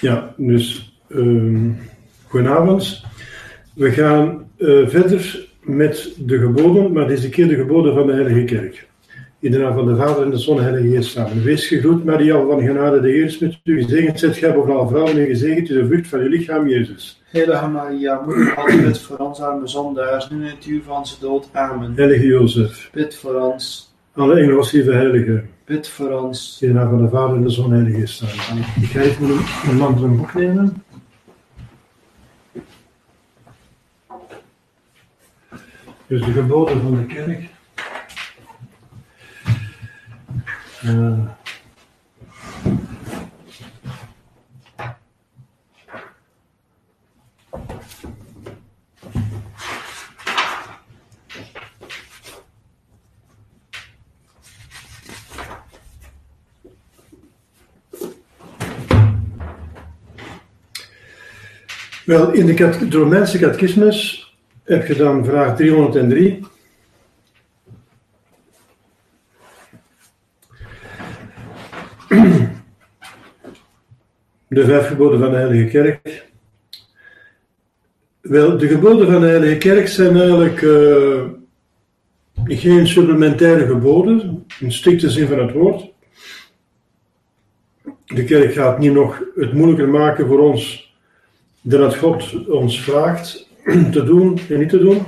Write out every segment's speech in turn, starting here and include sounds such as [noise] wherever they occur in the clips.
Ja, dus goedenavond. We gaan eh, verder met de geboden, maar deze keer de geboden van de Heilige Kerk. In de naam van de Vader en de Zoon en de Heilige Geest samen. Wees gegroet, Maria van genade, de Heer is met u. Gezegend zijt gij boven alle vrouwen en gezegend is de vrucht van uw lichaam, Jezus. Heilige Maria, moeder van bid voor ons arme zondaars, nu en het uur van onze dood. Amen. Heilige Jozef, Bid voor ons, alle lieve heilige. Bid voor ons. In de van de Vader en de Zoon en de Geest. Ik ga even een, en boek nemen. Dus de geboden van de kerk. Eh, wel, in de, Romeinse catechismus heb je dan vraag 303. De vijf geboden van de Heilige Kerk. Wel, de geboden van de Heilige Kerk zijn eigenlijk eh, geen supplementaire geboden, in strikte zin van het woord. De kerk gaat niet nog het moeilijker maken voor ons dat God ons vraagt [clears throat] te doen en niet te doen.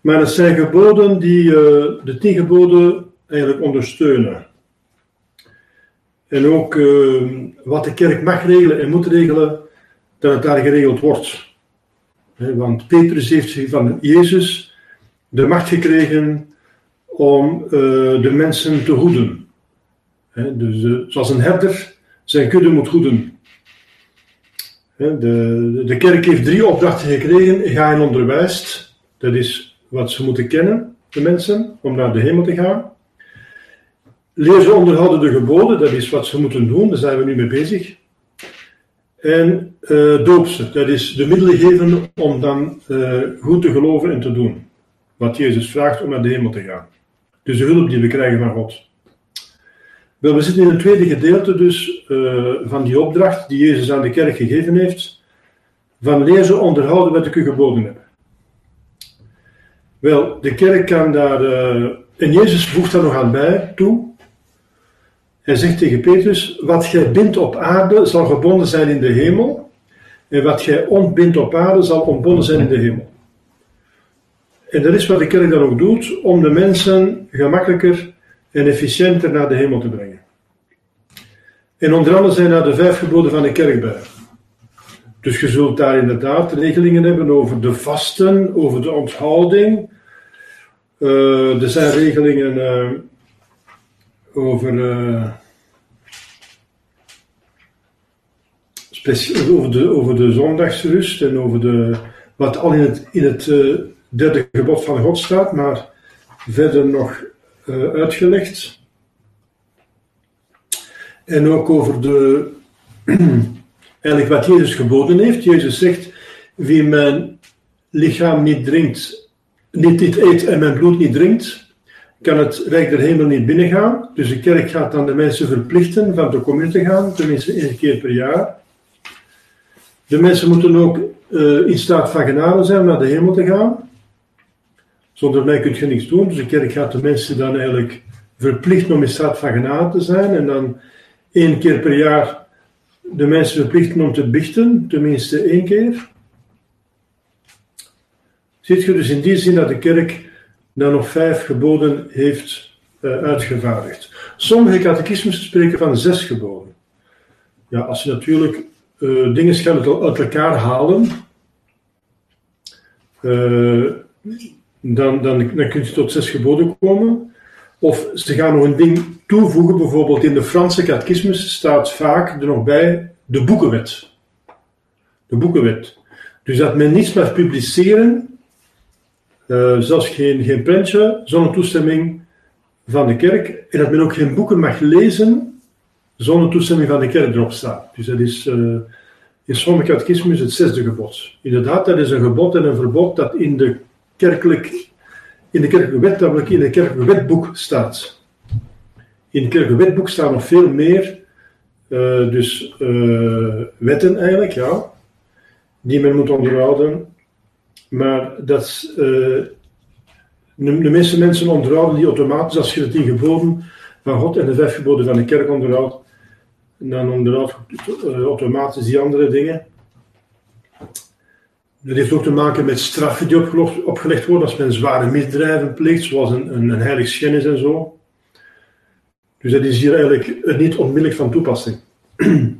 Maar het zijn geboden die eh, de tien geboden eigenlijk ondersteunen. En ook eh, wat de kerk mag regelen en moet regelen, dat het daar geregeld wordt. Want Petrus heeft van Jezus de macht gekregen om eh, de mensen te hoeden. Dus zoals een herder zijn kudde moet hoeden. De, de kerk heeft drie opdrachten gekregen. Ga en onderwijst. Dat is wat ze moeten kennen, de mensen, om naar de hemel te gaan. Leer ze onderhouden de geboden, dat is wat ze moeten doen, daar zijn we nu mee bezig. En eh, doop ze, dat is de middelen geven om dan eh, goed te geloven en te doen. Wat Jezus vraagt om naar de hemel te gaan. Dus de hulp die we krijgen van God. Wel, we zitten in het tweede gedeelte dus eh, van die opdracht die Jezus aan de kerk gegeven heeft. Van leer ze onderhouden wat ik u geboden heb. Wel, de kerk kan daar, eh, en Jezus voegt daar nog aan bij toe. Hij zegt tegen Petrus, wat gij bindt op aarde zal gebonden zijn in de hemel. En wat gij ontbindt op aarde zal ontbonden zijn in de hemel. En dat is wat de kerk dan ook doet, om de mensen gemakkelijker en efficiënter naar de hemel te brengen. En onder andere zijn daar de vijf geboden van de kerk. Dus je zult daar inderdaad regelingen hebben over de vasten, over de onthouding. Eh, er zijn regelingen eh, over, eh, over, de, over de zondagsrust en over de, wat al in het, in het derde gebod van God staat, maar verder nog uitgelegd. En ook over de, [clears throat] eigenlijk wat Jezus geboden heeft. Jezus zegt, wie mijn lichaam niet drinkt, niet, niet eet en mijn bloed niet drinkt, kan het Rijk der Hemel niet binnengaan. Dus de kerk gaat dan de mensen verplichten van de commune te gaan, tenminste één keer per jaar. De mensen moeten ook eh, in staat van genade zijn om naar de hemel te gaan. Zonder mij kun je niks doen. Dus de kerk gaat de mensen dan eigenlijk verplichten om in staat van genade te zijn. En dan één keer per jaar de mensen verplichten om te biechten, tenminste één keer. Ziet je dus in die zin dat de kerk dan nog vijf geboden heeft eh, uitgevaardigd. Sommige catechismes spreken van zes geboden. Ja, als je natuurlijk eh, dingen gaat uit uit elkaar halen, eh, dan, dan, dan kun je tot zes geboden komen. Of ze gaan nog een ding toevoegen, bijvoorbeeld in de Franse catechismus staat vaak er nog bij de boekenwet. De boekenwet. Dus dat men niets mag publiceren, eh, zelfs geen, geen prentje, zonder toestemming van de kerk. En dat men ook geen boeken mag lezen zonder toestemming van de kerk erop staat. Dus dat is eh, in sommige catechismus het zesde gebod. Inderdaad, dat is een gebod en een verbod dat in de kerkelijk, in de kerkelijke wet, namelijk in het kerkelijk wetboek staat. In het kerkelijk wetboek staan nog veel meer Eh, dus eh, wetten eigenlijk, ja, die men moet onderhouden. Maar dat, uh, de, meeste mensen onderhouden die automatisch, als je de tien geboden van God en de vijf geboden van de kerk onderhoudt, dan onderhoudt automatisch die andere dingen. Dat heeft ook te maken met straffen die opgelegd worden als men zware misdrijven pleegt, zoals een, een, een en zo. Dus dat is hier eigenlijk niet onmiddellijk van toepassing. [clears throat]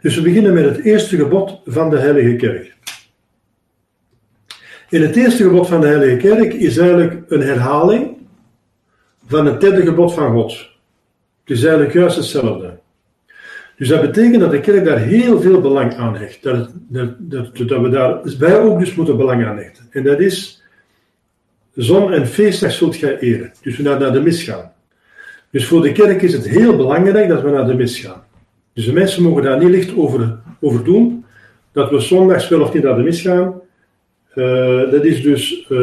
Dus we beginnen met het eerste gebod van de Heilige Kerk. In het eerste gebod van de Heilige Kerk is eigenlijk een herhaling van het derde gebod van God. Het is eigenlijk juist hetzelfde. Dus dat betekent dat de kerk daar heel veel belang aan hecht. Dat, dat, dat, we daar, wij ook dus moeten belang aan hechten. En dat is, zon- en feestdag zult gij eren. Dus we naar de mis gaan. Dus voor de kerk is het heel belangrijk dat we naar de mis gaan. Dus de mensen mogen daar niet licht over, doen. Dat we zondags wel of niet naar de mis gaan. Uh, dat is dus uh,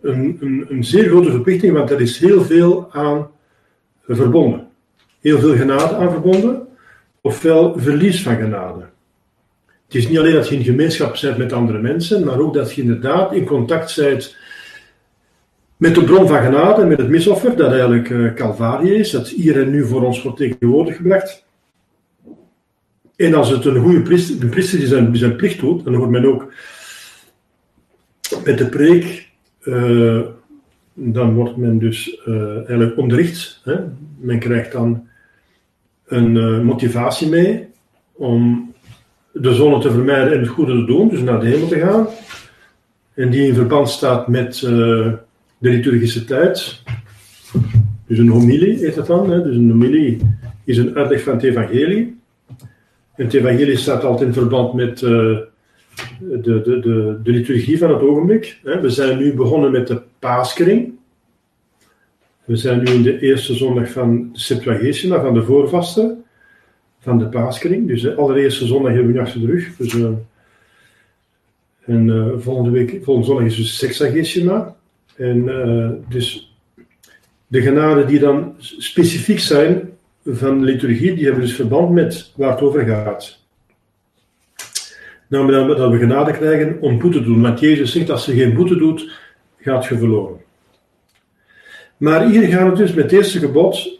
een, een, een, zeer grote verplichting, want er is heel veel aan verbonden. Heel veel genade aan verbonden, ofwel verlies van genade. Het is niet alleen dat je in gemeenschap bent met andere mensen, maar ook dat je inderdaad in contact bent met de bron van genade, met het misoffer, dat eigenlijk uh, is, dat hier en nu voor ons wordt tegenwoordig gebracht. En als het een goede priester, een priester die zijn, plicht doet, dan hoort men ook met de preek, uh, dan wordt men dus uh, eigenlijk onderricht. Hè? Men krijgt dan een uh, motivatie mee om de zonne te vermijden en het goede te doen, dus naar de hemel te gaan. En die in verband staat met de liturgische tijd. Dus een homilie heet dat dan. Hè? Dus een homilie is een uitleg van het evangelie. En het evangelie staat altijd in verband met uh, de, de, de, de, liturgie van het ogenblik. Hè? We zijn nu begonnen met de paaskering. We zijn nu in de eerste zondag van de Septuagesima, van de voorvasten, van de paaskering. Dus de allereerste zondag hebben we achter de rug. Dus, uh, en uh, volgende, week, volgende zondag is dus Sexagesima. En uh, dus de genade die dan specifiek zijn van liturgie, die hebben dus verband met waar het over gaat. Namelijk dat we genade krijgen om boete te doen. Want Jezus zegt, als je geen boete doet, gaat je verloren. Maar hier gaat het dus met het eerste gebod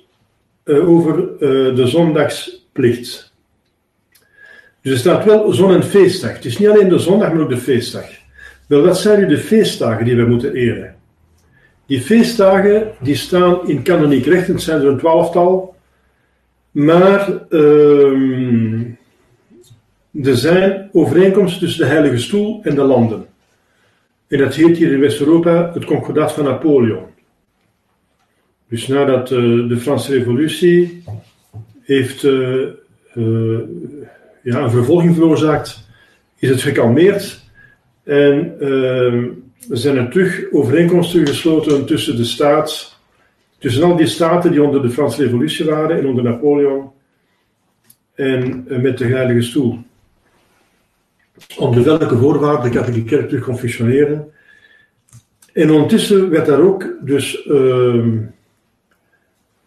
uh, over uh, de zondagsplicht. Dus er staat wel zon- en feestdag. Het is niet alleen de zondag, maar ook de feestdag. Wel, wat zijn nu de feestdagen die we moeten eren? Die feestdagen die staan in kanoniek recht, het zijn er een twaalftal. Maar uh, er zijn overeenkomsten tussen de Heilige Stoel en de landen. En dat heet hier in West-Europa het Concordat van Napoleon. Dus nadat uh, de Franse Revolutie heeft uh, uh, ja, een vervolging veroorzaakt, is het gekalmeerd. En ehm, zijn er terug overeenkomsten gesloten tussen de staat, tussen al die staten die onder de Franse Revolutie waren en onder Napoleon en eh, met de Heilige Stoel. Onder welke voorwaarden de katholieke kerk terug kon functioneren. En ondertussen werd daar ook dus uh,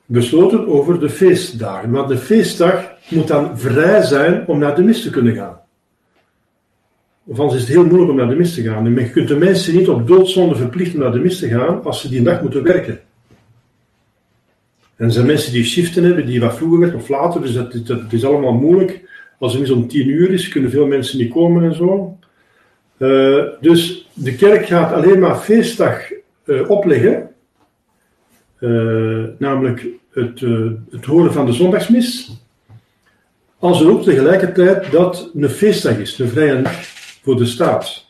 besloten over de feestdagen. Maar de feestdag moet dan vrij zijn om naar de mis te kunnen gaan. Of anders is het heel moeilijk om naar de mis te gaan. Je kunt de mensen niet op doodzonde verplichten naar de mis te gaan als ze die dag moeten werken. En er zijn mensen die shiften hebben, die wat vroeger werd of later, dus dat, is allemaal moeilijk. Als het mis om tien uur is, kunnen veel mensen niet komen en zo. Uh, dus de kerk gaat alleen maar feestdag uh, opleggen, namelijk het, het horen van de zondagsmis, als er ook tegelijkertijd dat een feestdag is, een vrije voor de staat.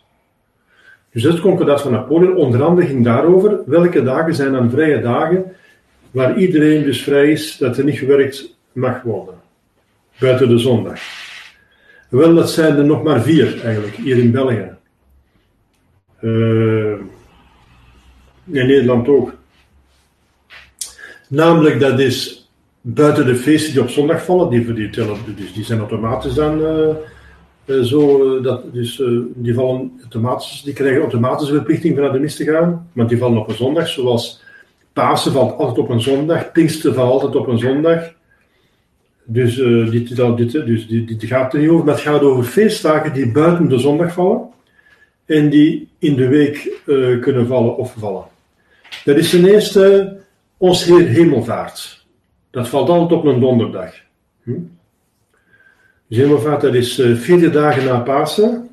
Dus het concordat van Napoleon onder andere ging daarover welke dagen zijn dan vrije dagen waar iedereen dus vrij is dat er niet gewerkt mag worden. Buiten de zondag. Wel, dat zijn er nog maar vier eigenlijk, hier in België. Uh, in Nederland ook. Namelijk, dat is buiten de feesten die op zondag vallen, die, die, tellen, dus die zijn automatisch dan uh, uh, zo, dat, dus, die, vallen automatisch, die krijgen automatisch verplichting van de mis te gaan, maar die vallen op een zondag, zoals Pasen valt altijd op een zondag, Pinkster valt altijd op een zondag. Dus, dit, dat, dus dit gaat er niet over, maar het gaat over feestdagen die buiten de zondag vallen en die in de week kunnen vallen of vallen. Dat is ten eerste ons Heer Hemelvaart. Dat valt altijd op een donderdag. Hm? Dus Hemelvaart, dat is uh, vier dagen na Pasen.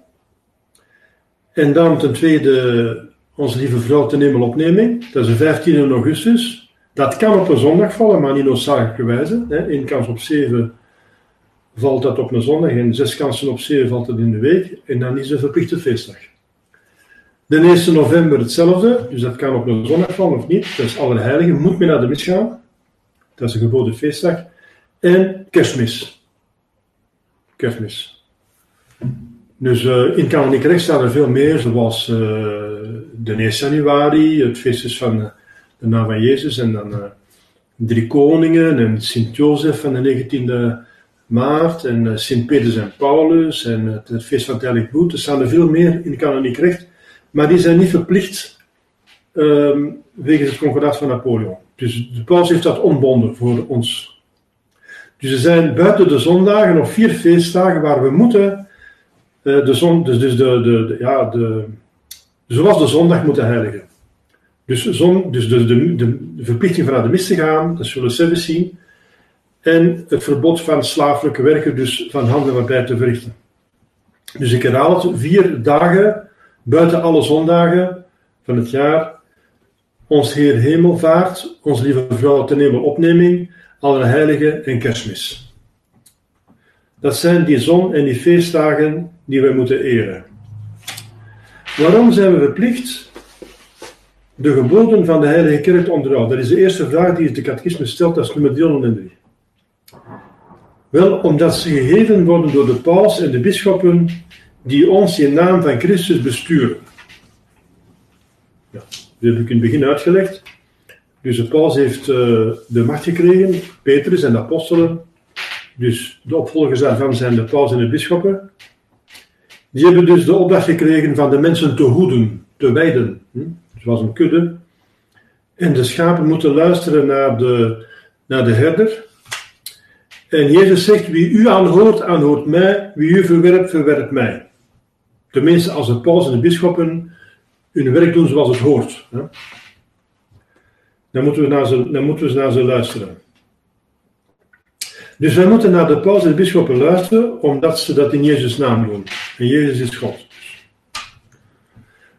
En dan ten tweede onze lieve vrouw ten hemelopneming. Dat is de 15 augustus. Dat kan op een zondag vallen, maar niet noodzakelijke wijze. Eén kans op zeven valt dat op een zondag en zes kansen op zeven valt het in de week. En dan is het een verplichte feestdag. De 1 november hetzelfde, dus dat kan op een zondag vallen of niet. Dat is Allerheiligen, moet men naar de mis gaan. Dat is een geboden feestdag. En kerstmis. Kerstmis. Dus uh, in kanoniek recht staan er veel meer, zoals uh, de 1 januari, het feest van de naam van Jezus, en dan Drie Koningen en Sint-Jozef van de 19e maart, en Sint Petrus en Paulus, en het feest van het Heilig Bloed. Er staan er veel meer in kanoniek recht, maar die zijn niet verplicht um, wegens het concordaat van Napoleon. Dus de paus heeft dat ontbonden voor ons. Dus er zijn buiten de zondagen nog vier feestdagen waar we moeten uh, de zon, dus, dus de, de, ja, de, zoals de zondag moeten heiligen. Dus, zon, dus de, de, de, verplichting van naar de mis te gaan, dat zullen ze zien. En het verbod van slavelijke werken, dus van handel en bij te verrichten. Dus ik herhaal het, vier dagen buiten alle zondagen van het jaar. Ons Heer Hemelvaart, onze lieve vrouw ten alle heiligen en kerstmis. Dat zijn die zon- en die feestdagen die wij moeten eren. Waarom zijn we verplicht de geboden van de Heilige Kerk te onderhouden? Dat is de eerste vraag die de catechisme stelt, dat is nummer 303. Wel, omdat ze gegeven worden door de paus en de bisschoppen die ons in naam van Christus besturen. Ja, dat heb ik in het begin uitgelegd. Dus paus heeft uh, de macht gekregen, Petrus en de apostelen. Dus de opvolgers daarvan zijn de paus en de bisschoppen. Die hebben dus de opdracht gekregen van de mensen te hoeden, te wijden. Hm? Zoals een kudde. En de schapen moeten luisteren naar de, naar de herder. En Jezus zegt, wie u aanhoort, aanhoort mij. Wie u verwerpt, verwerpt mij. Tenminste, als de paus en de bisschoppen hun werk doen zoals het hoort. Hè? Dan, moeten we naar ze, dan moeten we naar ze luisteren. Dus wij moeten naar de paus en de bisschoppen luisteren, omdat ze dat in Jezus' naam doen. En Jezus is God.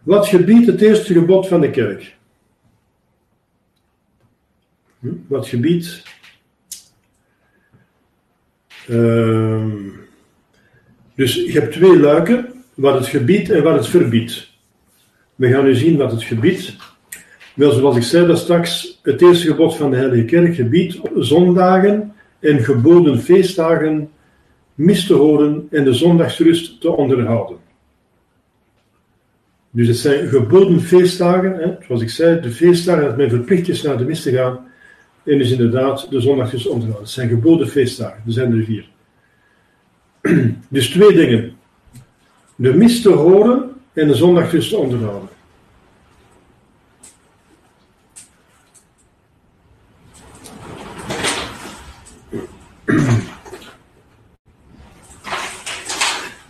Wat gebiedt het eerste gebod van de kerk? Hm? Wat gebiedt. Uh, dus je hebt twee luiken, wat het gebiedt en wat het verbiedt. We gaan nu zien wat het gebiedt. Wel, zoals ik zei daar straks, het eerste gebod van de Heilige Kerk gebiedt zondagen en geboden feestdagen mis te horen en de zondagsrust te onderhouden. Dus het zijn geboden feestdagen, hè, zoals ik zei, de feestdagen dat men verplicht is naar de mis te gaan en dus inderdaad de zondagsrust onderhouden. Het zijn geboden feestdagen, er zijn er vier. [clears throat] Dus twee dingen. De mis te horen en de zondagsrust te onderhouden.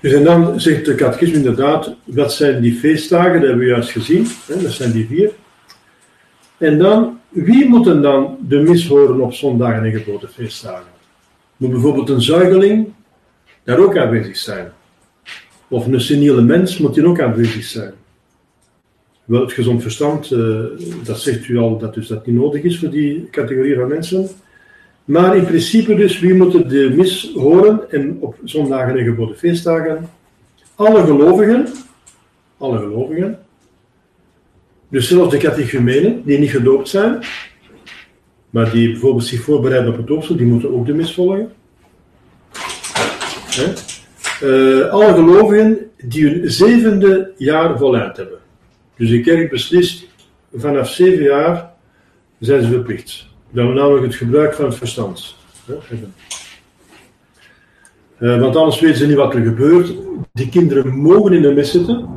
Dus en dan zegt de catechisme inderdaad, wat zijn die feestdagen, dat hebben we juist gezien, hè, dat zijn die vier. En dan, wie moeten dan de mis horen op zondagen en geboden feestdagen? Moet bijvoorbeeld een zuigeling daar ook aanwezig zijn? Of een seniele mens moet die ook aanwezig zijn? Wel, het gezond verstand, uh, dat zegt u al dat dus dat niet nodig is voor die categorie van mensen. Maar in principe dus, wie moeten de mis horen en op zondagen en geboden feestdagen? Alle gelovigen, alle gelovigen, dus zelfs de catechumenen die niet gedoopt zijn, maar die bijvoorbeeld zich voorbereiden op het doopsel, die moeten ook de mis volgen. Uh, alle gelovigen die hun zevende jaar voluit hebben. Dus de kerk beslist, vanaf zeven jaar zijn ze verplicht. Dan namelijk het gebruik van het verstand. Uh, want anders weten ze niet wat er gebeurt. Die kinderen mogen in de mis zitten,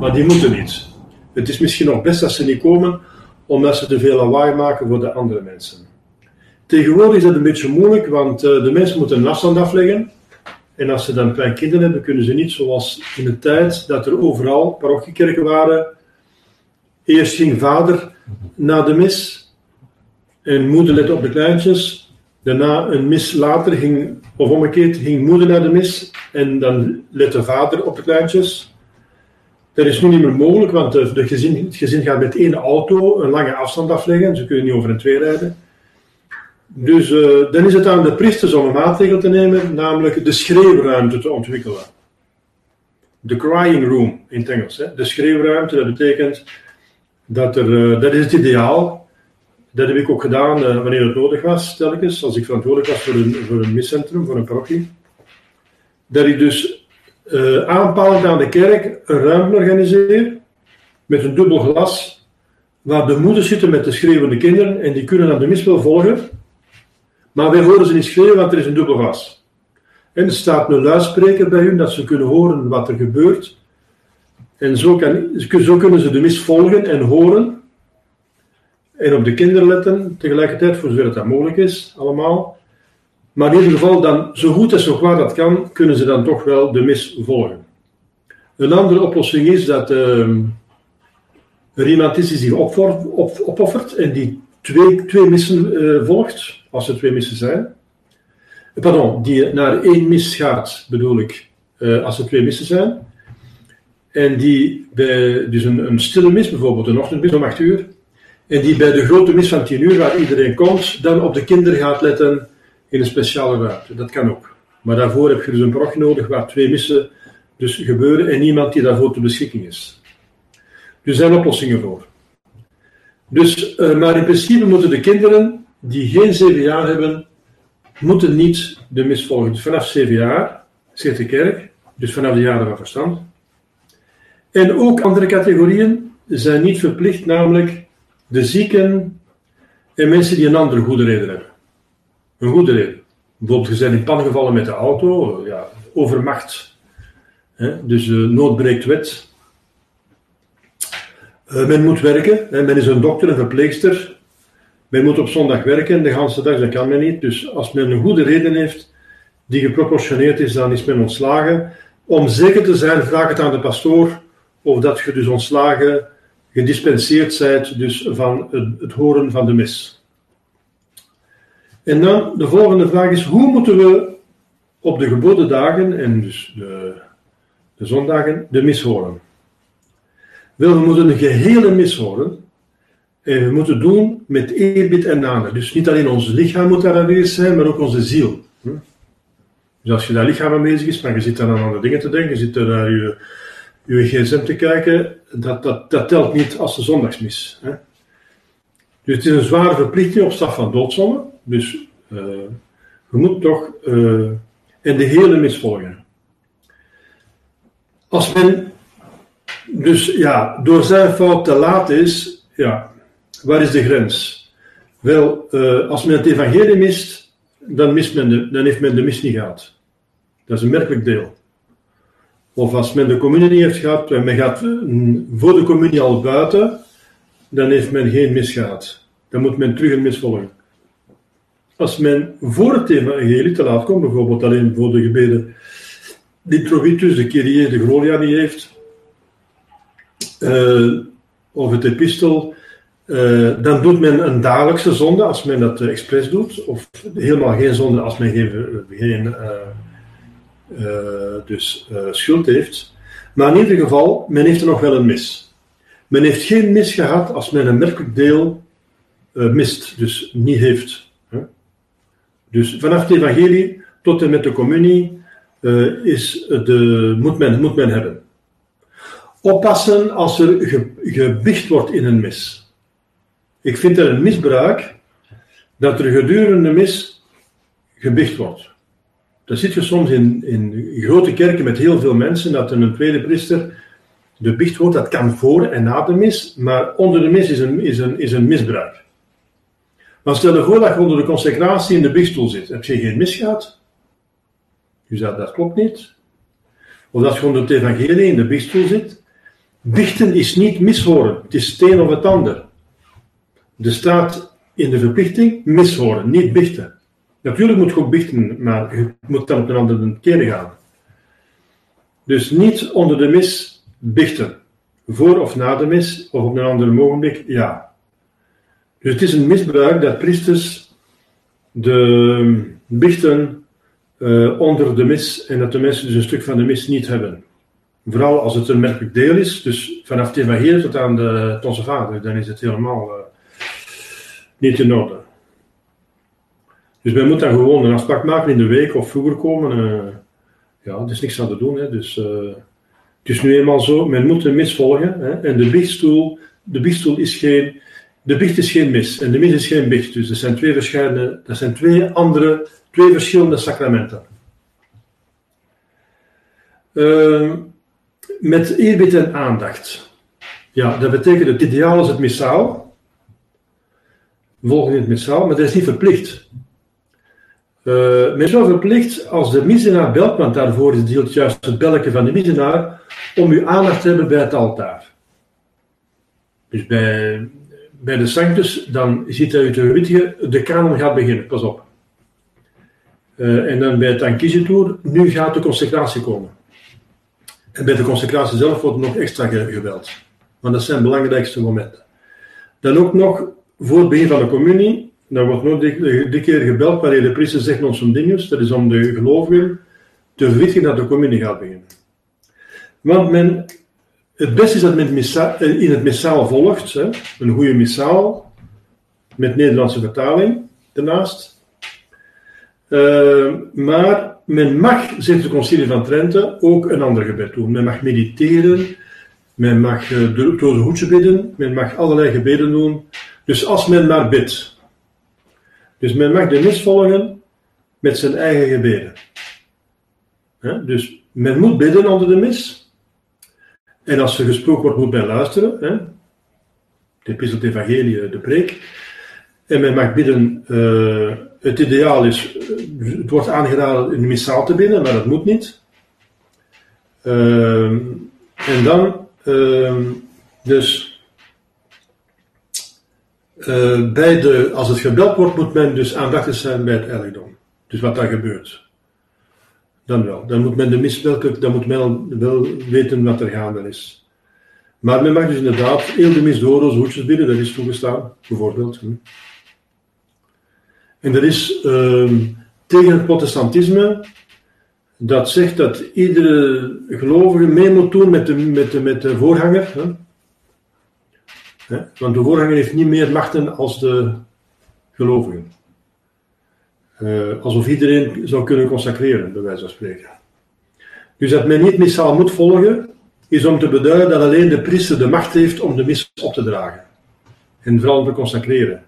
maar die moeten niet. Het is misschien nog best dat ze niet komen, omdat ze te veel lawaai maken voor de andere mensen. Tegenwoordig is dat een beetje moeilijk, want uh, de mensen moeten een afstand afleggen. En als ze dan kleine kinderen hebben, kunnen ze niet zoals in de tijd dat er overal parochiekerken waren. Eerst ging vader naar de mis en moeder lette op de kleintjes. Daarna een mis later ging, of omgekeerd, ging moeder naar de mis en dan lette vader op de kleintjes. Dat is nu niet meer mogelijk, want de gezin, het gezin gaat met één auto een lange afstand afleggen. Ze kunnen niet over een twee rijden. Dus uh, dan is het aan de priesters om een maatregel te nemen, namelijk de schreeuwruimte te ontwikkelen. De crying room in het Engels. Hè? De schreeuwruimte, dat betekent dat er, uh, dat is het ideaal. Dat heb ik ook gedaan uh, wanneer het nodig was, telkens, als ik verantwoordelijk was voor een, voor een miscentrum, voor een parochie. Dat ik dus aanpalend aan de kerk een ruimte organiseer met een dubbel glas, waar de moeders zitten met de schreeuwende kinderen en die kunnen dan de mis wel volgen. Maar wij horen ze niet schreeuwen, want er is een dubbel glas. En er staat een luidspreker bij hun, dat ze kunnen horen wat er gebeurt. En zo, kan, kunnen ze de mis volgen en horen. En op de kinderen letten tegelijkertijd, voor zover dat mogelijk is, allemaal. Maar in ieder geval, dan, zo goed en zo kwaad dat kan, kunnen ze dan toch wel de mis volgen. Een andere oplossing is dat uh, er iemand is die zich opoffert en die twee, twee missen uh, volgt, als er twee missen zijn. Pardon, die naar één mis gaat, bedoel ik, uh, als er twee missen zijn. En die bij, dus een, een stille mis, bijvoorbeeld een ochtendmis om 8 uur, en die bij de grote mis van 10 uur, waar iedereen komt, dan op de kinderen gaat letten in een speciale ruimte. Dat kan ook. Maar daarvoor heb je dus een parochie nodig waar twee missen dus gebeuren en niemand die daarvoor ter beschikking is. Er zijn oplossingen voor. Dus, uh, maar in principe moeten de kinderen die geen zeven jaar hebben, moeten niet de mis volgen. Dus vanaf zeven jaar, zegt de kerk, dus vanaf de jaren van verstand. En ook andere categorieën zijn niet verplicht, namelijk de zieken en mensen die een andere goede reden hebben. Een goede reden. Bijvoorbeeld, je bent in pan gevallen met de auto, ja, overmacht. Hè? Dus uh, wet. Uh, men moet werken, men is een dokter, een verpleegster. Men moet op zondag werken, de hele dag, dat kan men niet. Dus als men een goede reden heeft, die geproportioneerd is, dan is men ontslagen. Om zeker te zijn, vraag het aan de pastoor of dat je dus ontslagen, gedispenseerd zijt dus van het, het horen van de mis. En dan de volgende vraag is, hoe moeten we op de geboden dagen en dus de, de zondagen de mis horen? Wel, we moeten een gehele mis horen. En we moeten doen met eerbied en namen. Dus niet alleen ons lichaam moet daar aanwezig zijn, maar ook onze ziel. Dus als je daar lichaam aan bezig is, maar je zit dan aan andere dingen te denken, je zit er naar je, je gsm te kijken, dat, dat, dat telt niet als de zondagsmis. Dus het is een zware verplichting op staf van doodzonde. Dus uh, moet toch uh, in de hele mis volgen. Als men dus ja, door zijn fout te laat is, ja, waar is de grens? Wel, uh, als men het evangelie mist, dan, mist men dan heeft men de mis niet gehad. Dat is een merkelijk deel. Of als men de communie niet heeft gehad en men gaat voor de communie al buiten, dan heeft men geen mis gehad. Dan moet men terug een mis volgen. Als men voor het evangelie te laat komt, bijvoorbeeld alleen voor de gebeden Introvitus, de Kyrie, de Gloria niet heeft, uh, of het epistel, uh, dan doet men een dagelijkse zonde als men dat expres doet, of helemaal geen zonde als men geen, uh, dus, schuld heeft. Maar in ieder geval, men heeft er nog wel een mis. Men heeft geen mis gehad als men een merkelijk deel mist, dus niet heeft. Dus vanaf het evangelie tot en met de communie is de, moet, men, moet men hebben. Oppassen als er ge, gebicht wordt in een mis. Ik vind er een misbruik dat er gedurende mis gebicht wordt. Dat zit je soms in, in grote kerken met heel veel mensen, dat een tweede priester de bicht wordt. Dat kan voor en na de mis, maar onder de mis is een, is een, is een misbruik. Maar stel je voor dat je onder de consecratie in de biechtstoel zit. Heb je geen mis gehad? Dat, dat klopt niet. Of dat je onder het evangelie in de biechtstoel zit. Bichten is niet mishoren. Het is het een of het ander. Er staat in de verplichting mis horen, niet bichten. Natuurlijk moet je ook bichten, maar je moet dan op een andere keer gaan. Dus niet onder de mis bichten. Voor of na de mis, of op een ander ogenblik, ja. Dus het is een misbruik dat priesters de bichten uh, onder de mis en dat de mensen dus een stuk van de mis niet hebben. Vooral als het een merkelijk deel is, dus vanaf evangelie tot aan de onze vader, dan is het helemaal uh, niet in orde. Dus men moet dan gewoon een afspraak maken in de week of vroeger komen. Uh, ja, er is niks aan te doen. Hè. Dus, het is nu eenmaal zo, men moet de mis volgen. Hè. En de biechtstoel, de biechtstoel is geen, de biecht is geen mis en de mis is geen biecht. Dus er zijn twee verschillende, dat zijn twee andere Twee verschillende sacramenten. Uh, met eerbied en aandacht. Ja, dat betekent het ideaal is het missaal. Volgen in het missaal, maar dat is niet verplicht. Uh, is wel verplicht als de missenaar belt, want daarvoor het juist het belken van de missenaar, om uw aandacht te hebben bij het altaar. Dus bij, bij de sanctus, dan ziet hij uit de wittige, de kanon gaat beginnen, pas op. Uh, en dan bij het Ankizitoer, nu gaat de consecratie komen. En bij de consecratie zelf wordt nog extra geweld. Want dat zijn de belangrijkste momenten. Dan ook nog voor het begin van de communie, dan wordt nog die, keer gebeld wanneer de priester zegt ons een dingus, dat is om de gelovigen te verwittigen dat de communie gaat beginnen. Want men, het beste is dat men in het missaal volgt, hè, een goede missaal, met Nederlandse vertaling daarnaast. Uh, maar men mag, zegt de concilie van Trente, ook een ander gebed doen. Men mag mediteren, men mag de, door de hoedje bidden, men mag allerlei gebeden doen. Dus als men maar bidt. Dus men mag de mis volgen met zijn eigen gebeden. Dus men moet bidden onder de mis. En als er gesproken wordt, moet men luisteren. De epistel evangelie, de preek. En men mag bidden... Uh, het ideaal is, het wordt aangeraden in missaal te bidden, maar dat moet niet. Uh, en dan, uh, dus, uh, bij de, als het gebeld wordt, moet men dus aandachtig zijn bij het heiligdom. Dus wat daar gebeurt. Dan wel. Dan moet men de mis, dan moet men wel weten wat er gaande is. Maar men mag dus inderdaad heel de mis door als hoedjes bidden, dat is toegestaan, bijvoorbeeld. Hm. En dat is uh, tegen het protestantisme, dat zegt dat iedere gelovige mee moet doen met de, met de, met de voorganger. Hè? Hè? Want de voorganger heeft niet meer machten als de gelovigen. Uh, alsof iedereen zou kunnen consacreren, bij wijze van spreken. Dus dat men niet missaal moet volgen, is om te beduiden dat alleen de priester de macht heeft om de mis op te dragen. En vooral te consacreren.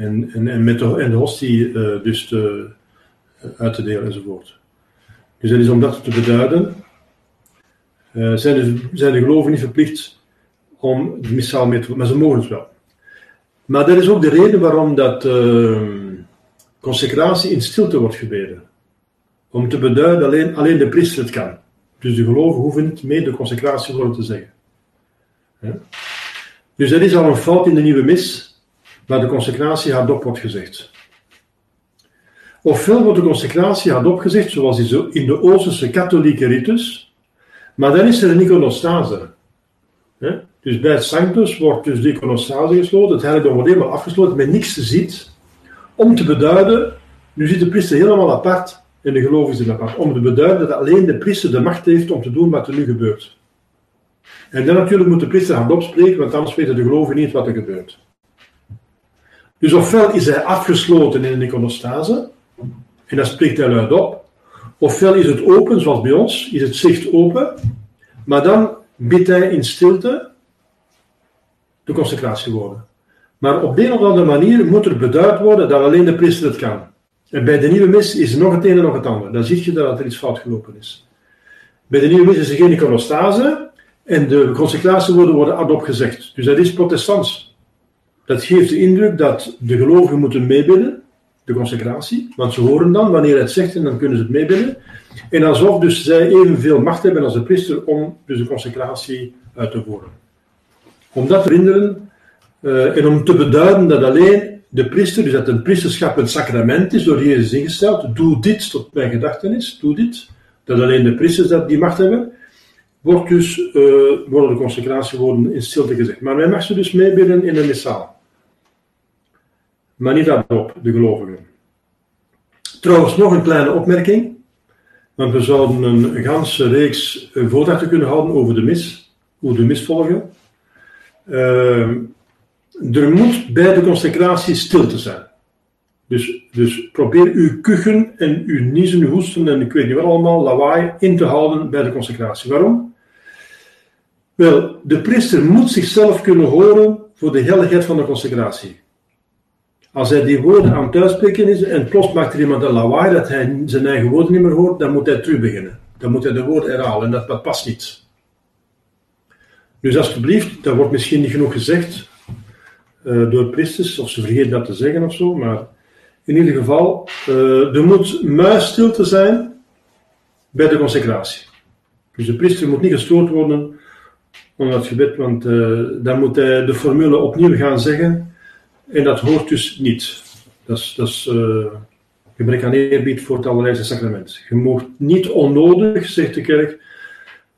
En, en, en, met de, en de hostie uh, dus te, uh, uit te delen enzovoort. Dus dat is om dat te beduiden. Uh, zijn, de, zijn geloven niet verplicht om de missaal mee te doen, maar ze mogen het wel. Maar dat is ook de reden waarom dat ehm, consecratie in stilte wordt gebeden. Om te beduiden alleen, alleen de priester het kan. Dus de geloven hoeven niet mee de consecratie worden te zeggen. Dus dat is al een fout in de nieuwe mis waar de consecratie hardop wordt gezegd. Ofwel wordt de consecratie hardop gezegd, zoals in de Oosterse katholieke ritus, maar dan is er een iconostase. Dus bij het Sanctus wordt dus de iconostase gesloten, het heiligdom wordt helemaal afgesloten, met niks ziet, om te beduiden, nu zit de priester helemaal apart en de gelovigen zitten apart, om te beduiden dat alleen de priester de macht heeft om te doen wat er nu gebeurt. En dan natuurlijk moet de priester hardop spreken, want anders weten de gelovigen niet wat er gebeurt. Dus ofwel is hij afgesloten in een iconostase, en dat spreekt hij luid op, ofwel is het open, zoals bij ons, is het zicht open, maar dan biedt hij in stilte de consecratie worden. Maar op de een of andere manier moet er beduid worden dat alleen de priester het kan. En bij de nieuwe mis is nog het ene en nog het andere. Dan zie je dat er iets fout gelopen is. Bij de nieuwe mis is er geen iconostase en de consecratiewoorden worden ad opgezegd. Dus dat is protestants. Dat geeft de indruk dat de gelovigen moeten meebidden, de consecratie, want ze horen dan wanneer het zegt en dan kunnen ze het meebidden. En alsof dus zij evenveel macht hebben als de priester om dus de consecratie uit te voeren. Om dat te verhinderen, Eh, en om te beduiden dat alleen de priester, dus dat een priesterschap een sacrament is, door Jezus ingesteld, doe dit tot mijn gedachtenis, doe dit, dat alleen de priesters dat die macht hebben, wordt dus, uh, worden de consecratiewoorden in stilte gezegd. Maar wij mag ze dus meebidden in de missaal. Maar niet daarop, de gelovigen. Trouwens, nog een kleine opmerking. Want we zouden een ganse reeks voordrachten kunnen houden over de mis, hoe de mis volgen. Uh, er moet bij de consecratie stilte zijn. Dus, dus probeer uw kuchen en uw niezen, uw hoesten en ik weet niet wat allemaal, lawaai, in te houden bij de consecratie. Waarom? Wel, de priester moet zichzelf kunnen horen voor de helligheid van de consecratie. Als hij die woorden aan het uitspreken is en plots maakt er iemand een lawaai dat hij zijn eigen woorden niet meer hoort, dan moet hij terug beginnen. Dan moet hij de woorden herhalen en dat, past niet. Dus alsjeblieft, dat wordt misschien niet genoeg gezegd uh, door priesters, of ze vergeten dat te zeggen of zo, maar in ieder geval, uh, er moet muisstilte zijn bij de consecratie. Dus de priester moet niet gestoord worden onder het gebed, want uh, dan moet hij de formule opnieuw gaan zeggen en dat hoort dus niet. Dat is, dat is uh, gebrek aan eerbied voor het allerlijste sacrament. Je mag niet onnodig, zegt de kerk,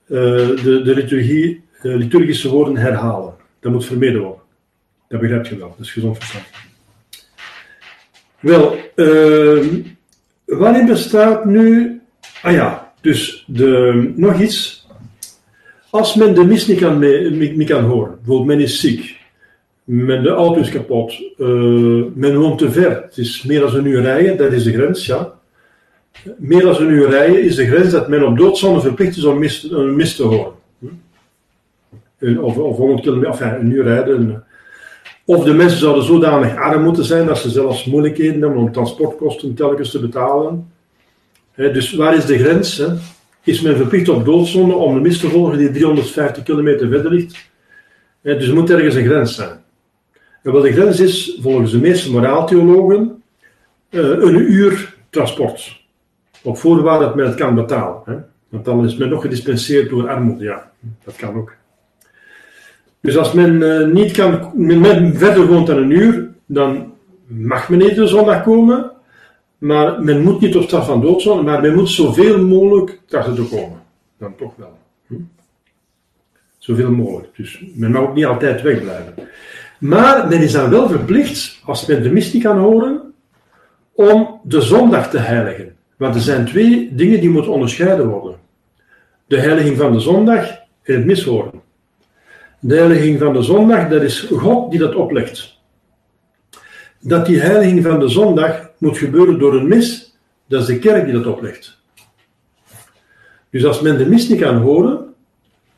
de, de liturgie de liturgische woorden herhalen. Dat moet vermeden worden. Dat begrijp je wel, dat is gezond verstand. Wel, uh, waarin bestaat nu. Ah ja, dus de, nog iets. Als men de mis niet kan, mee, kan horen, bijvoorbeeld men is ziek, men de auto is kapot, uh, men woont te ver, het is meer dan een uur rijden, dat is de grens, ja. Meer dan een uur rijden is de grens dat men op doodzonde verplicht is om mis, een mis te horen of, of 100 kilometer, of een uur rijden. Of de mensen zouden zodanig arm moeten zijn dat ze zelfs moeilijkheden hebben om transportkosten telkens te betalen. dus waar is de grens? Is men verplicht op doodzonde om de mis te volgen die 350 kilometer verder ligt? dus er moet ergens een grens zijn. En wat de grens is, volgens de meeste moraaltheologen, eh, een uur transport. Op voorwaarde dat men het kan betalen. Want dan is men nog gedispenseerd door armoede. Ja, dat kan ook. Dus als men uh, niet kan, men verder woont dan een uur, dan mag men de zondag komen, maar men moet niet op straf van doodzonde, maar men moet zoveel mogelijk trachten te komen. Dan toch wel. Hm? Zoveel mogelijk. Dus men mag ook niet altijd wegblijven. Maar men is dan wel verplicht, als men de mis niet kan horen, om de zondag te heiligen. Want er zijn twee dingen die moeten onderscheiden worden. De heiliging van de zondag en het mishoren. De heiliging van de zondag, dat is God die dat oplegt. Dat die heiliging van de zondag moet gebeuren door een mis, dat is de kerk die dat oplegt. Dus als men de mis niet kan horen,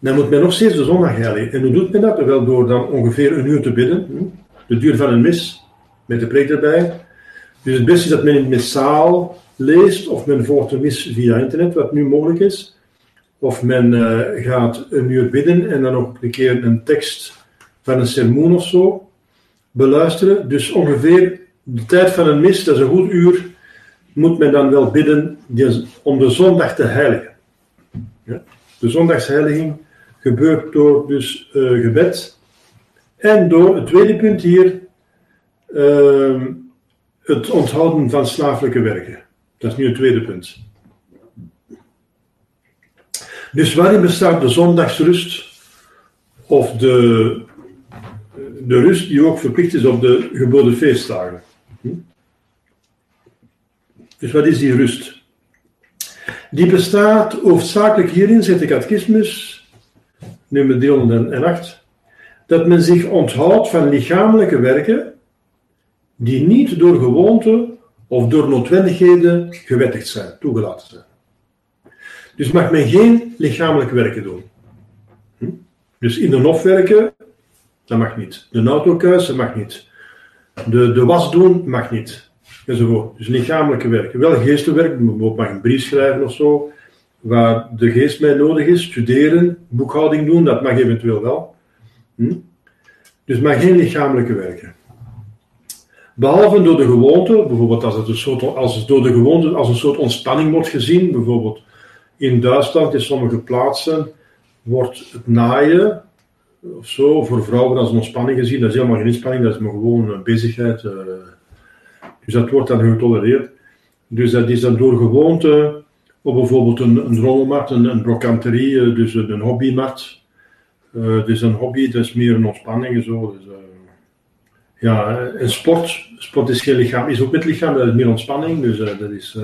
dan moet men nog steeds de zondag heiligen. En hoe doet men dat? Wel door dan ongeveer een uur te bidden, hm? de duur van een mis, met de preek erbij. Dus het beste is dat men het missaal leest, of men volgt de mis via internet, wat nu mogelijk is. Of men uh, gaat een uur bidden en dan ook een keer een tekst van een sermoen of zo beluisteren. Dus ongeveer de tijd van een mis, dat is een goed uur, moet men dan wel bidden om de zondag te heiligen. De zondagsheiliging gebeurt door dus uh, gebed en door het tweede punt hier, uh, het onthouden van slaaflijke werken. Dat is nu het tweede punt. Dus waarin bestaat de zondagsrust of de, de rust die ook verplicht is op de geboden feestdagen? Hm? Dus wat is die rust? Die bestaat hoofdzakelijk hierin, zegt de catechismus, nummer 308, dat men zich onthoudt van lichamelijke werken die niet door gewoonte of door noodwendigheden gewettigd zijn, toegelaten zijn. Dus mag men geen lichamelijk werken doen. Hm? Dus in de hof werken, dat mag niet. De auto kuisen mag niet. De, de was doen mag niet. Enzovoort. Dus lichamelijke werken. Wel geestelijk werk, bijvoorbeeld mag een brief schrijven of zo, waar de geest bij nodig is. Studeren, boekhouding doen, dat mag eventueel wel. Hm? Dus mag geen lichamelijke werken. Behalve door de gewoonte, bijvoorbeeld als het, een soort, als het door de gewoonte als een soort ontspanning wordt gezien, bijvoorbeeld in Duitsland, in sommige plaatsen, wordt het naaien of zo. Voor vrouwen als een ontspanning gezien. Dat is helemaal geen inspanning, dat is maar gewoon een bezigheid. eh. dus dat wordt dan getolereerd. Dus dat is dan door gewoonte op bijvoorbeeld een, een rommelmarkt, een, een eh, dus een, een hobbymarkt. Eh, dus een hobby, dat is meer een ontspanning en zo. Dus, eh, ja, en sport. Sport is, geen lichaam, is ook met lichaam, dat is meer ontspanning. Dus dat, is,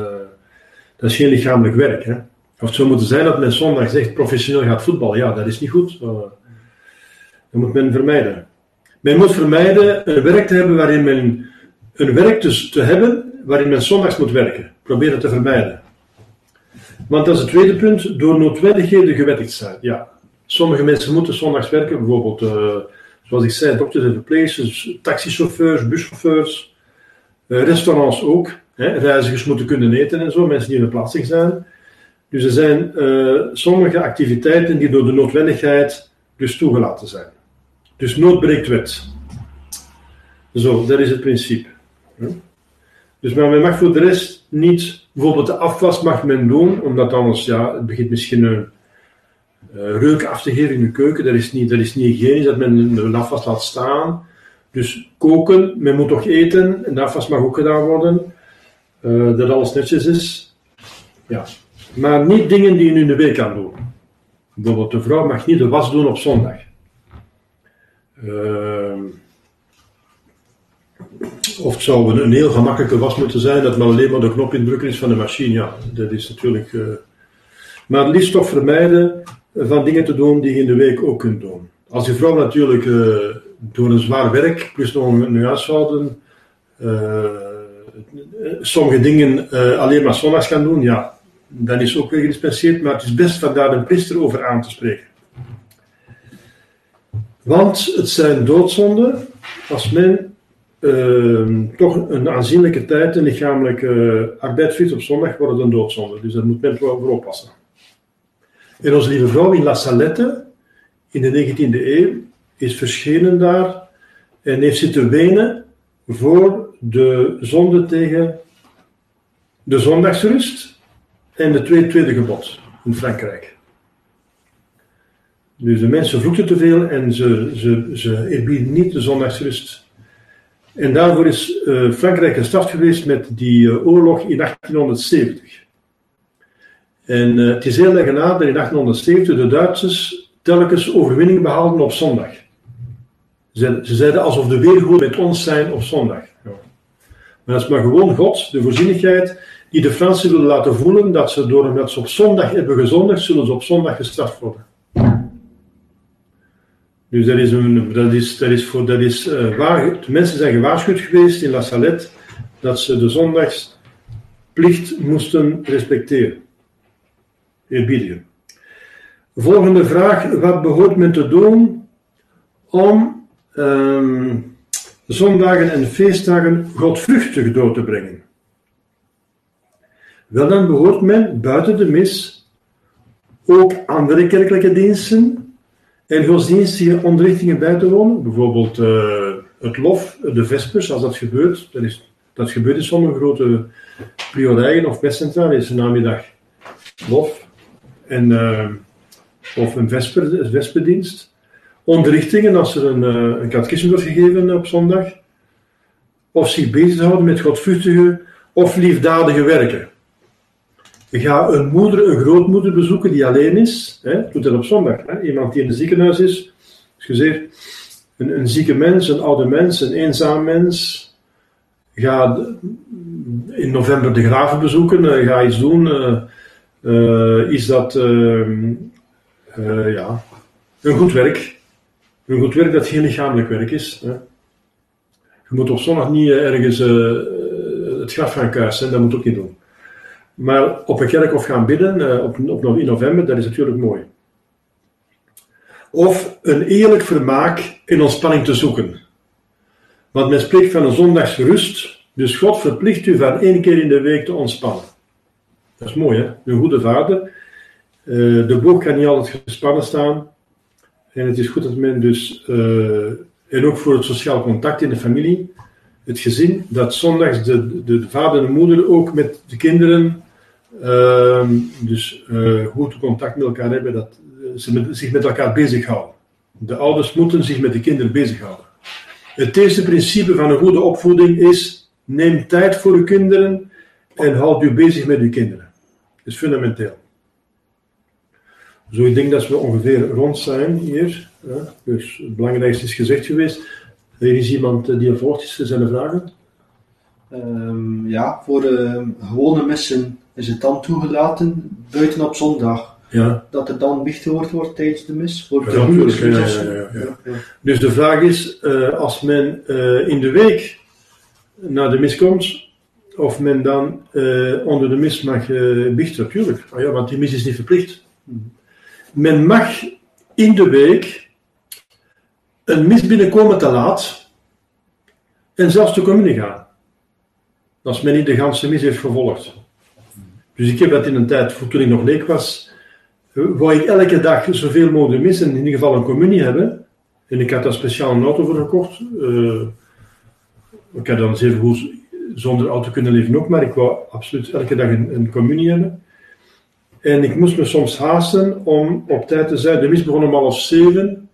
dat is geen lichamelijk werk. Hè. Of het zou moeten zijn dat men zondag zegt professioneel gaat voetballen. Ja, dat is niet goed. Dat moet men vermijden. Men moet vermijden een werk te hebben waarin men een werk dus te hebben waarin men zondags moet werken. Probeer het te vermijden. Want dat is het tweede punt, door noodwendigheden gewettigd zijn. Ja, sommige mensen moeten zondags werken, bijvoorbeeld, eh, zoals ik zei, dokters en verpleegsters, taxichauffeurs, buschauffeurs, eh, restaurants ook. Hè. Reizigers moeten kunnen eten en zo, mensen die in de plaatsing zijn. Dus er zijn eh, sommige activiteiten die door de noodwendigheid dus toegelaten zijn. Dus nood breekt wet. Zo, dat is het principe. Dus maar men mag voor de rest niet, bijvoorbeeld de afwas mag men doen, omdat anders, ja, het begint misschien een eh, reuk af te geven in de keuken. Dat is niet, dat is niet hygiënisch dat men de afwas laat staan. Dus koken, men moet toch eten, en de afwas mag ook gedaan worden. Eh, dat alles netjes is. Ja. Maar niet dingen die je nu in de week kan doen. Bijvoorbeeld, de vrouw mag niet de was doen op zondag. Ehm, of het zou een, heel gemakkelijke was moeten zijn, dat men alleen maar de knop indrukken is van de machine. Ja, dat is natuurlijk. eh, maar het liefst toch vermijden van dingen te doen die je in de week ook kunt doen. Als je vrouw natuurlijk eh, door een zwaar werk, plus nog een, een huishouden, eh, sommige dingen eh, alleen maar zondags kan doen, ja, dan is ook weer gedispenseerd, maar het is best van daar een priester over aan te spreken. Want het zijn doodzonden als men toch een aanzienlijke tijd een lichamelijke arbeid verricht op zondag, wordt het een doodzonde. Dus daar moet men wel voor oppassen. En onze lieve vrouw in La Salette, in de 19e eeuw, is verschenen daar en heeft zitten wenen voor de zonde tegen de zondagsrust en het tweede, gebod in Frankrijk. Dus de mensen vloekten te veel en ze, ze, ze niet de zondagsrust. En daarvoor is eh, Frankrijk gestraft geweest met die eh, oorlog in 1870. En eh, het is heel erg na dat in 1870 de Duitsers telkens overwinning behaalden op zondag. Ze, ze zeiden alsof de weergoed met ons zijn op zondag. Ja. Maar dat is maar gewoon God, de voorzienigheid, die de Fransen willen laten voelen dat ze door omdat ze op zondag hebben gezondigd, zullen ze op zondag gestraft worden. Dus dat is, een, dat is, voor, dat is uh, waar, mensen zijn gewaarschuwd geweest in La Salette dat ze de zondagsplicht moesten respecteren. Eerbiedigen. Volgende vraag. Wat behoort men te doen om um, zondagen en feestdagen godvruchtig door te brengen? Wel, dan behoort men buiten de mis ook andere kerkelijke diensten en godsdienstige onderrichtingen bij te wonen. Bijvoorbeeld uh, het lof, de vespers, als dat gebeurt. Dat, is, dat gebeurt in sommige grote priorijen of mestcentrale, is een namiddag lof. En, uh, of een vesper, vesperdienst. Onderrichtingen als er een, uh, een wordt gegeven op zondag. Of zich bezighouden met godvruchtige of liefdadige werken. Ga een moeder, een grootmoeder bezoeken die alleen is. Hè, doet dat op zondag. Hè, iemand die in een ziekenhuis is. Excuseer. Een, een zieke mens, een oude mens, een eenzaam mens. Ga in november de graven bezoeken. Uh, ga iets doen. Uh, is dat uh, ja, een goed werk. Een goed werk dat geen lichamelijk werk is. Hè. Je moet op zondag niet ergens het graf gaan kuisen. Dat moet ook niet doen. Maar op een kerkhof gaan bidden op, op, in november, dat is natuurlijk mooi. Of een eerlijk vermaak in ontspanning te zoeken. Want men spreekt van een zondagsrust. Dus God verplicht u van één keer in de week te ontspannen. Dat is mooi, hè? Een goede vader. Uh, de boog kan niet altijd gespannen staan. En het is goed dat men dus, uh, en ook voor het sociaal contact in de familie, het gezin, dat zondags de, de, de vader en de moeder ook met de kinderen, dus goed contact met elkaar hebben, dat ze met, zich met elkaar bezighouden. De ouders moeten zich met de kinderen bezighouden. Het eerste principe van een goede opvoeding is: neem tijd voor uw kinderen en houd u bezig met uw kinderen. Dat is fundamenteel. Zo, ik denk dat we ongeveer rond zijn hier. Dus het belangrijkste is gezegd geweest. Er is iemand eh, die er volgt. Zijn er vragen? Ehm, ja, voor gewone missen is het dan toegelaten, buiten op zondag, Ja. dat er dan biechtgehoord wordt tijdens de mis? Voor de Ja. Dus de vraag is, eh, als men eh, in de week naar de mis komt, of men dan eh, onder de mis mag biechten, natuurlijk. Ah ja, want die mis is niet verplicht. Men mag in de week een mis binnenkomen te laat en zelfs te communie gaan. Als men niet de ganse mis heeft gevolgd. Dus ik heb dat in een tijd, voor toen ik nog leek was, eh, wou ik elke dag zoveel mogelijk missen, in ieder geval een communie hebben. En ik had daar speciaal een auto voor gekocht. Eh, ik had dan zeer goed zonder auto kunnen leven ook, maar ik wou absoluut elke dag een, een communie hebben. En ik moest me soms haasten om op tijd te zijn. De mis begon om half zeven,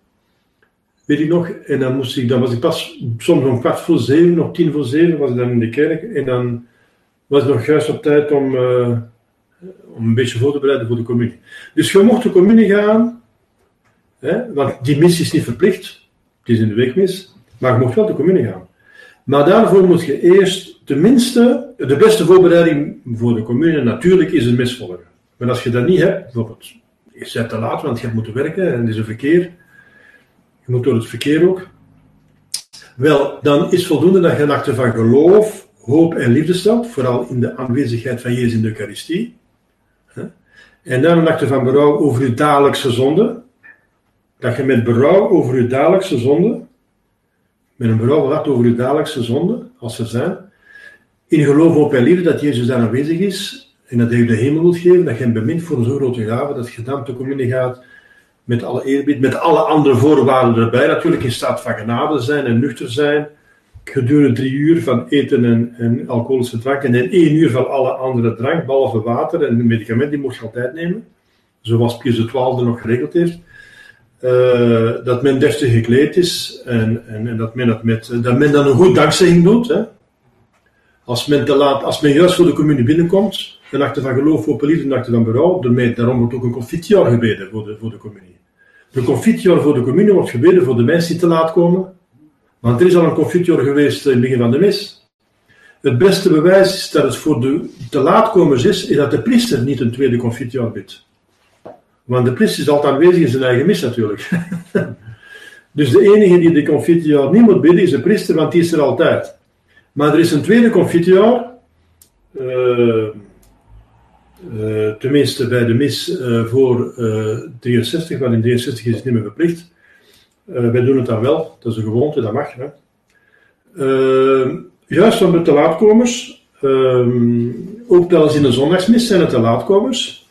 weet ik nog. En dan, moest ik, dan was ik pas soms om kwart voor zeven, nog tien voor zeven was ik dan in de kerk. En dan was ik nog juist op tijd om, eh, om een beetje voor te bereiden voor de communie. Dus je mocht de communie gaan, hè, want die mis is niet verplicht. Het is in de weekmis, maar je mocht wel de communie gaan. Maar daarvoor moet je eerst, tenminste, de beste voorbereiding voor de communie natuurlijk is een mis volgen. Maar als je dat niet hebt, bijvoorbeeld, je bent te laat, want je hebt moeten werken en er is een verkeer. Je moet door het verkeer ook. Wel, dan is voldoende dat je een acte van geloof, hoop en liefde stelt, vooral in de aanwezigheid van Jezus in de Eucharistie. En dan een acte van berouw over je dagelijkse zonde. Dat je met berouw over je dagelijkse zonde, met een berouw hart over je dagelijkse zonde, als ze zijn, in geloof, hoop en liefde dat Jezus daar aanwezig is en dat hij je de hemel wilt geven, dat je hem bemint voor een zo grote gave, dat je dan te communie gaat met alle eerbied, met alle andere voorwaarden erbij, natuurlijk in staat van genade zijn en nuchter zijn, gedurende drie uur van eten en, en alcoholische drank en in één uur van alle andere drank, behalve water en medicamenten, die mocht je altijd nemen, zoals Pius XII nog geregeld heeft. Eh, dat men deftig gekleed is en, en, en dat, men dat, met, dat men dan een goed dankzegging doet. Hè. Als, men te laat, als men juist voor de communie binnenkomt, een acte van geloof, en liefde, een acte van berouw, daarom wordt ook een confitior gebeden voor de, voor de communie. De confitior voor de communie wordt gebeden voor de mensen die te laat komen, want er is al een confitior geweest in het begin van de mis. Het beste bewijs is dat het voor de te laatkomers is, is dat de priester niet een tweede confitior bidt. Want de priester is altijd aanwezig in zijn eigen mis natuurlijk. [laughs] dus de enige die de confitior niet moet bidden is de priester, want die is er altijd. Maar er is een tweede confitior, eh, eh, tenminste bij de mis eh, voor eh 63, want in 63 is het niet meer verplicht. Eh, wij doen het dan wel, dat is een gewoonte, dat mag. Hè. Eh, juist van de te laatkomers, eh, ook wel eens in de zondagsmis zijn het te laatkomers.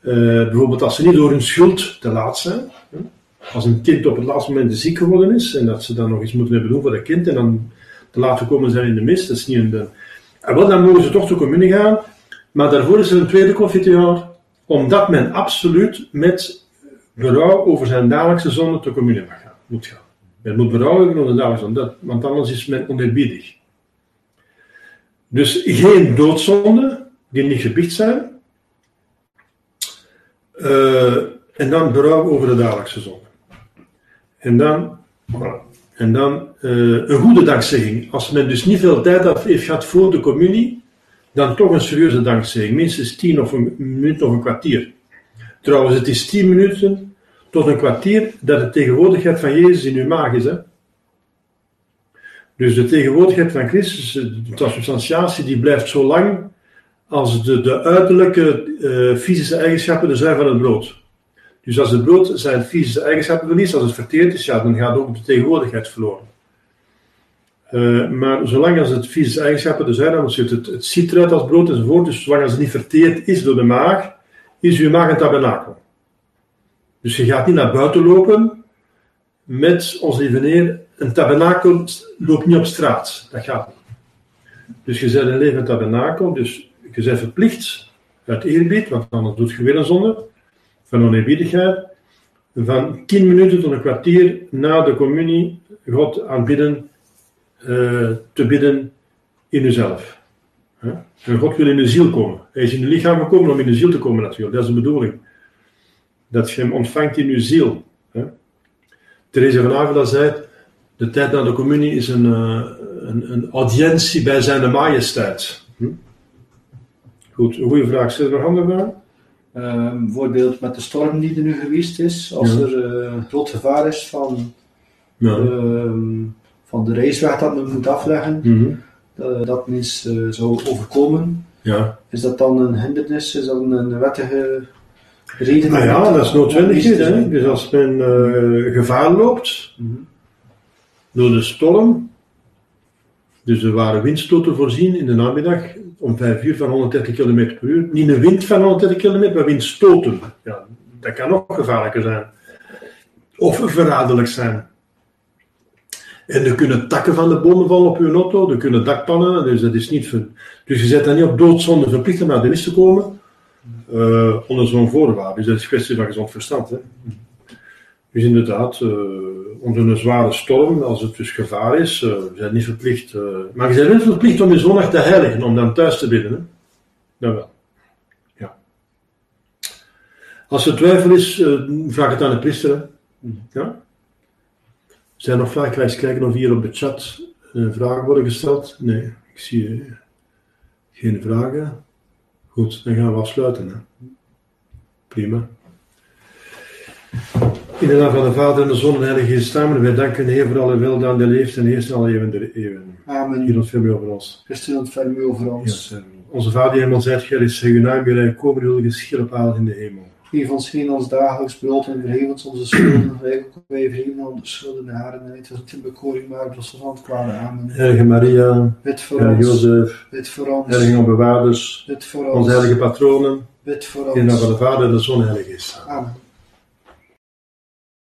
Eh, bijvoorbeeld als ze niet door hun schuld te laat zijn. hè. Als een kind op het laatste moment ziek geworden is en dat ze dan nog iets moeten hebben doen voor dat kind en dan te laat gekomen zijn in de mis, dat is niet een. Wel, dan mogen ze toch de communie gaan, maar daarvoor is er een tweede confiteor, omdat men absoluut met berouw over zijn dagelijkse zonde te communie mag gaan, moet gaan. Men moet berouw hebben over de dagelijkse zonde, want anders is men oneerbiedig. Dus geen doodzonden die niet gebiecht zijn. Eh, en dan berouw over de dagelijkse zonde. En dan, en dan eh, een goede dankzegging. Als men dus niet veel tijd heeft gehad voor de communie, dan toch een serieuze dankzegging. Minstens tien of een minuut of een kwartier. Trouwens, het is tien minuten tot een kwartier dat de tegenwoordigheid van Jezus in uw maag is. Hè? Dus de tegenwoordigheid van Christus, de transubstantiatie, die blijft zo lang als de, de uiterlijke eh, fysische eigenschappen er zijn van het brood. Dus als het brood zijn fysische eigenschappen verliest, als het verteerd is, ja, dan gaat ook de tegenwoordigheid verloren. Eh, maar zolang als het fysische eigenschappen er zijn, dan zit het, het ziet eruit als brood enzovoort, dus zolang als het niet verteerd is door de maag, is uw maag een tabernakel. Dus je gaat niet naar buiten lopen met onze lieve Heer. Een tabernakel loopt niet op straat, dat gaat niet. Dus je bent een levend tabernakel, dus je bent verplicht uit eerbied, want anders doet je weer een zonde van oneerbiedigheid, van 10 minuten tot een kwartier na de communie God aanbidden, eh, te bidden in uzelf. En God wil in uw ziel komen. Hij is in uw lichaam gekomen om in uw ziel te komen natuurlijk. Dat is de bedoeling. Dat je hem ontvangt in uw ziel. Hè? Therese van Avila zei, de tijd na de communie is een, eh, een, een audiëntie bij zijn majesteit. Hm? Goed, een goede vraag. Zit er nog andere vragen? Ehm, bijvoorbeeld met de storm die er nu geweest is, als Ja. er eh, groot gevaar is van, Ja. ehm, van de reisweg dat men moet afleggen, Mhm. dat, dat men eens eh, zou overkomen, ja. is dat dan een hindernis? Is dat een wettige reden? Nou ja, dat is noodwendigheid. te Hè? Dus als men eh, gevaar loopt Mhm. door de storm, dus er waren windstoten voorzien in de namiddag om 5 uur van 130 km per uur. Niet een wind van 130 km, maar windstoten. Ja, dat kan nog gevaarlijker zijn. Of verraderlijk zijn. En er kunnen takken van de bomen vallen op uw auto, er kunnen dakpannen, dus dat is niet ver... Dus je zet dan niet op doodzonde verplicht om naar de mis te komen, eh, onder zo'n voorwaarde. Dus dat is kwestie van gezond verstand. Hè? Dus inderdaad, eh, onder een zware storm, als het dus gevaar is, eh je bent niet verplicht. maar je bent wel verplicht om je zondag te heiligen, om dan thuis te bidden. Hè? Dat wel. Ja. Als er twijfel is, vraag het aan de priester. Ja? Zijn er nog vragen? Ik eens kijken of hier op de chat vragen worden gesteld. Nee, ik zie geen vragen. Goed, dan gaan we afsluiten. Hè? Prima. In de naam van de Vader en de Zoon en de Heilige. Wij danken de Heer voor alle weldaad die leeft en heerst in alle eeuwen der eeuwen. Amen. Hier ontferm u over ons. Christus ontferm u over ons. Onze Vader die hemel zijt, gij is uw naam, uw komen, uw geschil op aarde in de hemel. Ons geen ons dagelijks brood en vergeef ons onze schulden, wij ook wij vergeven onze schuldenaren en niet ons in bekoring, maar los ons het kwade. Amen. Heilige Maria, Bid voor ons, Jozef, bid voor ons, heilige onbewaarders, bid voor ons, onze heilige patronen, bid voor in de naam van ons. de Vader en de Zoon Heilige Geest. Amen.